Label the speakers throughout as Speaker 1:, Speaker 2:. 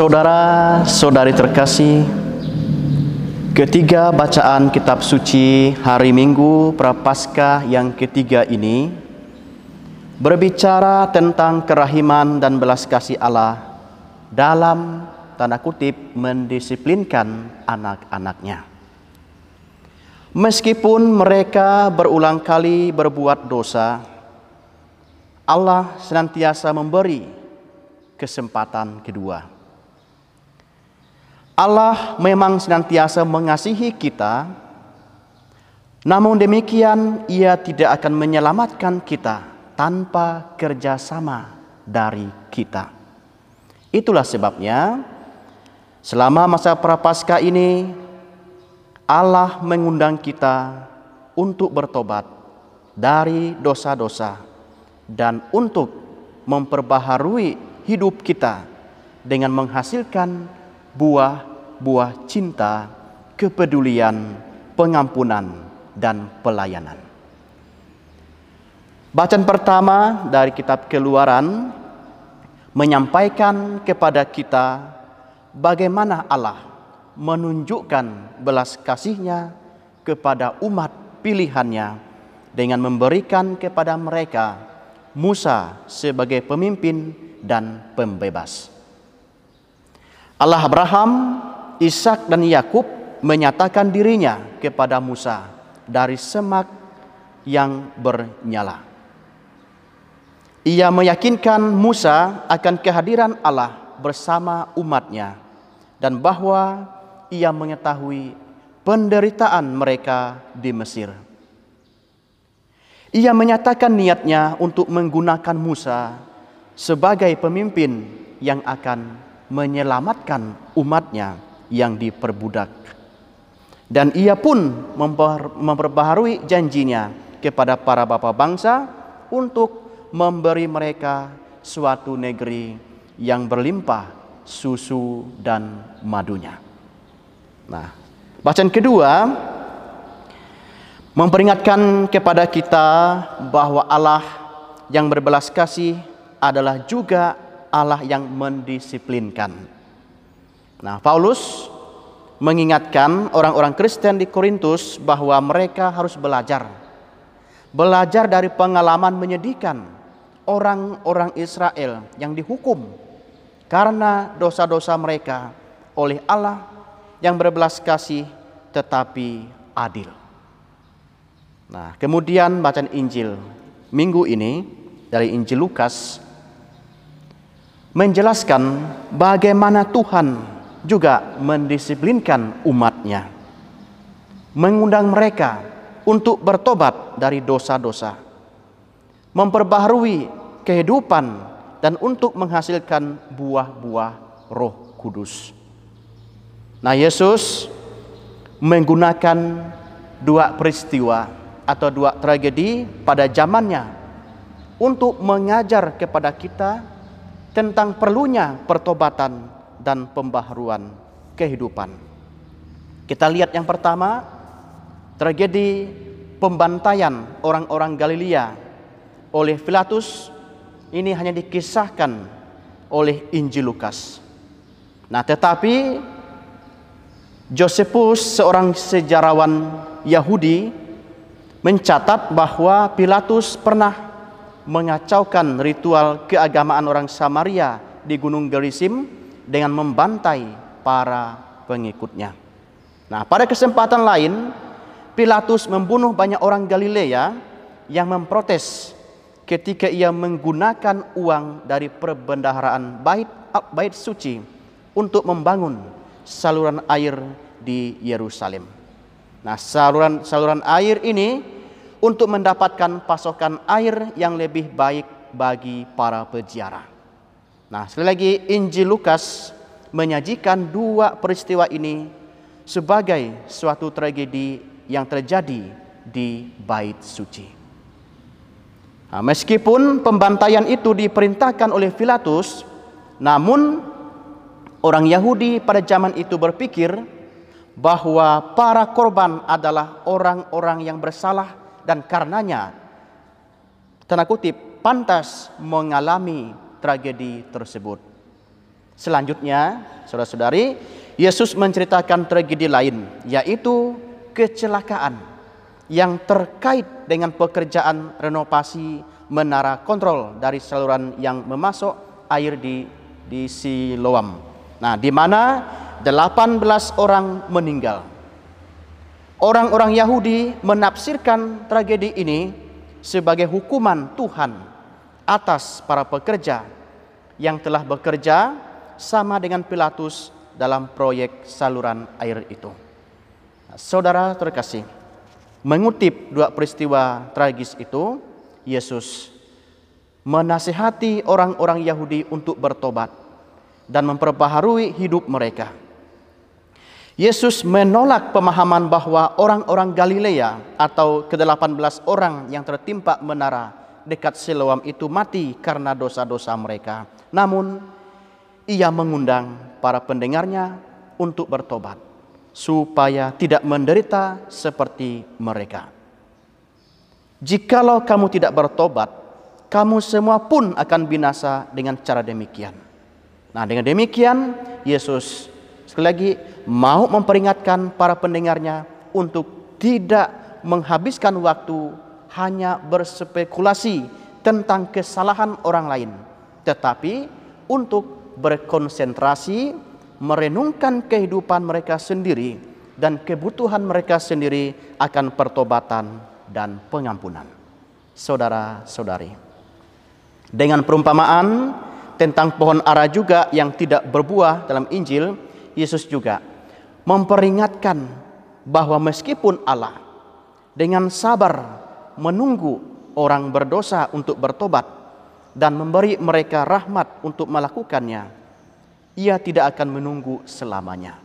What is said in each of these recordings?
Speaker 1: Saudara-saudari terkasih, ketiga bacaan kitab suci hari Minggu Prapaskah yang ketiga ini berbicara tentang kerahiman dan belas kasih Allah dalam tanda kutip mendisiplinkan anak-anaknya. Meskipun mereka berulang kali berbuat dosa, Allah senantiasa memberi kesempatan kedua. Allah memang senantiasa mengasihi kita, namun demikian Ia tidak akan menyelamatkan kita tanpa kerjasama dari kita. Itulah sebabnya, selama masa prapaskah ini, Allah mengundang kita untuk bertobat dari dosa-dosa dan untuk memperbaharui hidup kita dengan menghasilkan buah buah cinta, kepedulian, pengampunan, dan pelayanan. Bacaan pertama dari kitab Keluaran menyampaikan kepada kita bagaimana Allah menunjukkan belas kasihnya kepada umat pilihannya dengan memberikan kepada mereka Musa sebagai pemimpin dan pembebas. Allah Abraham Ishak dan Yakub menyatakan dirinya kepada Musa dari semak yang bernyala. Ia meyakinkan Musa akan kehadiran Allah bersama umatnya dan bahwa ia mengetahui penderitaan mereka di Mesir. Ia menyatakan niatnya untuk menggunakan Musa sebagai pemimpin yang akan menyelamatkan umatnya yang diperbudak. Dan ia pun memperbaharui janjinya kepada para bapak bangsa untuk memberi mereka suatu negeri yang berlimpah susu dan madunya. Nah, bacaan kedua memperingatkan kepada kita bahwa Allah yang berbelas kasih adalah juga Allah yang mendisiplinkan. Nah, Paulus mengingatkan orang-orang Kristen di Korintus bahwa mereka harus belajar. Belajar dari pengalaman menyedihkan orang-orang Israel yang dihukum karena dosa-dosa mereka oleh Allah yang berbelas kasih tetapi adil. Nah, kemudian bacaan Injil minggu ini dari Injil Lukas menjelaskan bagaimana Tuhan juga mendisiplinkan umatnya. Mengundang mereka untuk bertobat dari dosa-dosa. Memperbaharui kehidupan dan untuk menghasilkan buah-buah roh kudus. Nah Yesus menggunakan dua peristiwa atau dua tragedi pada zamannya untuk mengajar kepada kita tentang perlunya pertobatan dan pembaharuan kehidupan. Kita lihat yang pertama, tragedi pembantaian orang-orang Galilea oleh Pilatus ini hanya dikisahkan oleh Injil Lukas. Nah, tetapi Josephus seorang sejarawan Yahudi mencatat bahwa Pilatus pernah mengacaukan ritual keagamaan orang Samaria di Gunung Gerizim dengan membantai para pengikutnya. Nah, pada kesempatan lain, Pilatus membunuh banyak orang Galilea yang memprotes ketika ia menggunakan uang dari perbendaharaan bait bait suci untuk membangun saluran air di Yerusalem. Nah, saluran saluran air ini untuk mendapatkan pasokan air yang lebih baik bagi para peziarah. Nah, sekali lagi Injil Lukas menyajikan dua peristiwa ini sebagai suatu tragedi yang terjadi di bait suci. Nah, meskipun pembantaian itu diperintahkan oleh Pilatus, namun orang Yahudi pada zaman itu berpikir bahwa para korban adalah orang-orang yang bersalah dan karenanya tanda kutip pantas mengalami tragedi tersebut. Selanjutnya, saudara-saudari, Yesus menceritakan tragedi lain, yaitu kecelakaan yang terkait dengan pekerjaan renovasi menara kontrol dari saluran yang memasok air di di Siloam. Nah, di mana 18 orang meninggal. Orang-orang Yahudi menafsirkan tragedi ini sebagai hukuman Tuhan atas para pekerja yang telah bekerja sama dengan Pilatus dalam proyek saluran air itu. Saudara terkasih, mengutip dua peristiwa tragis itu, Yesus menasihati orang-orang Yahudi untuk bertobat dan memperbaharui hidup mereka. Yesus menolak pemahaman bahwa orang-orang Galilea atau ke-18 orang yang tertimpa menara dekat Siloam itu mati karena dosa-dosa mereka. Namun, ia mengundang para pendengarnya untuk bertobat supaya tidak menderita seperti mereka. Jikalau kamu tidak bertobat, kamu semua pun akan binasa dengan cara demikian. Nah, dengan demikian Yesus sekali lagi mau memperingatkan para pendengarnya untuk tidak menghabiskan waktu hanya berspekulasi tentang kesalahan orang lain, tetapi untuk berkonsentrasi merenungkan kehidupan mereka sendiri dan kebutuhan mereka sendiri akan pertobatan dan pengampunan. Saudara-saudari, dengan perumpamaan tentang pohon ara juga yang tidak berbuah dalam Injil, Yesus juga memperingatkan bahwa meskipun Allah dengan sabar menunggu orang berdosa untuk bertobat dan memberi mereka rahmat untuk melakukannya, ia tidak akan menunggu selamanya.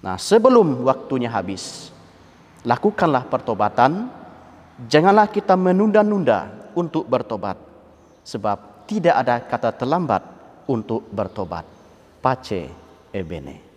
Speaker 1: Nah, sebelum waktunya habis, lakukanlah pertobatan. Janganlah kita menunda-nunda untuk bertobat, sebab tidak ada kata terlambat untuk bertobat. Pace ebene.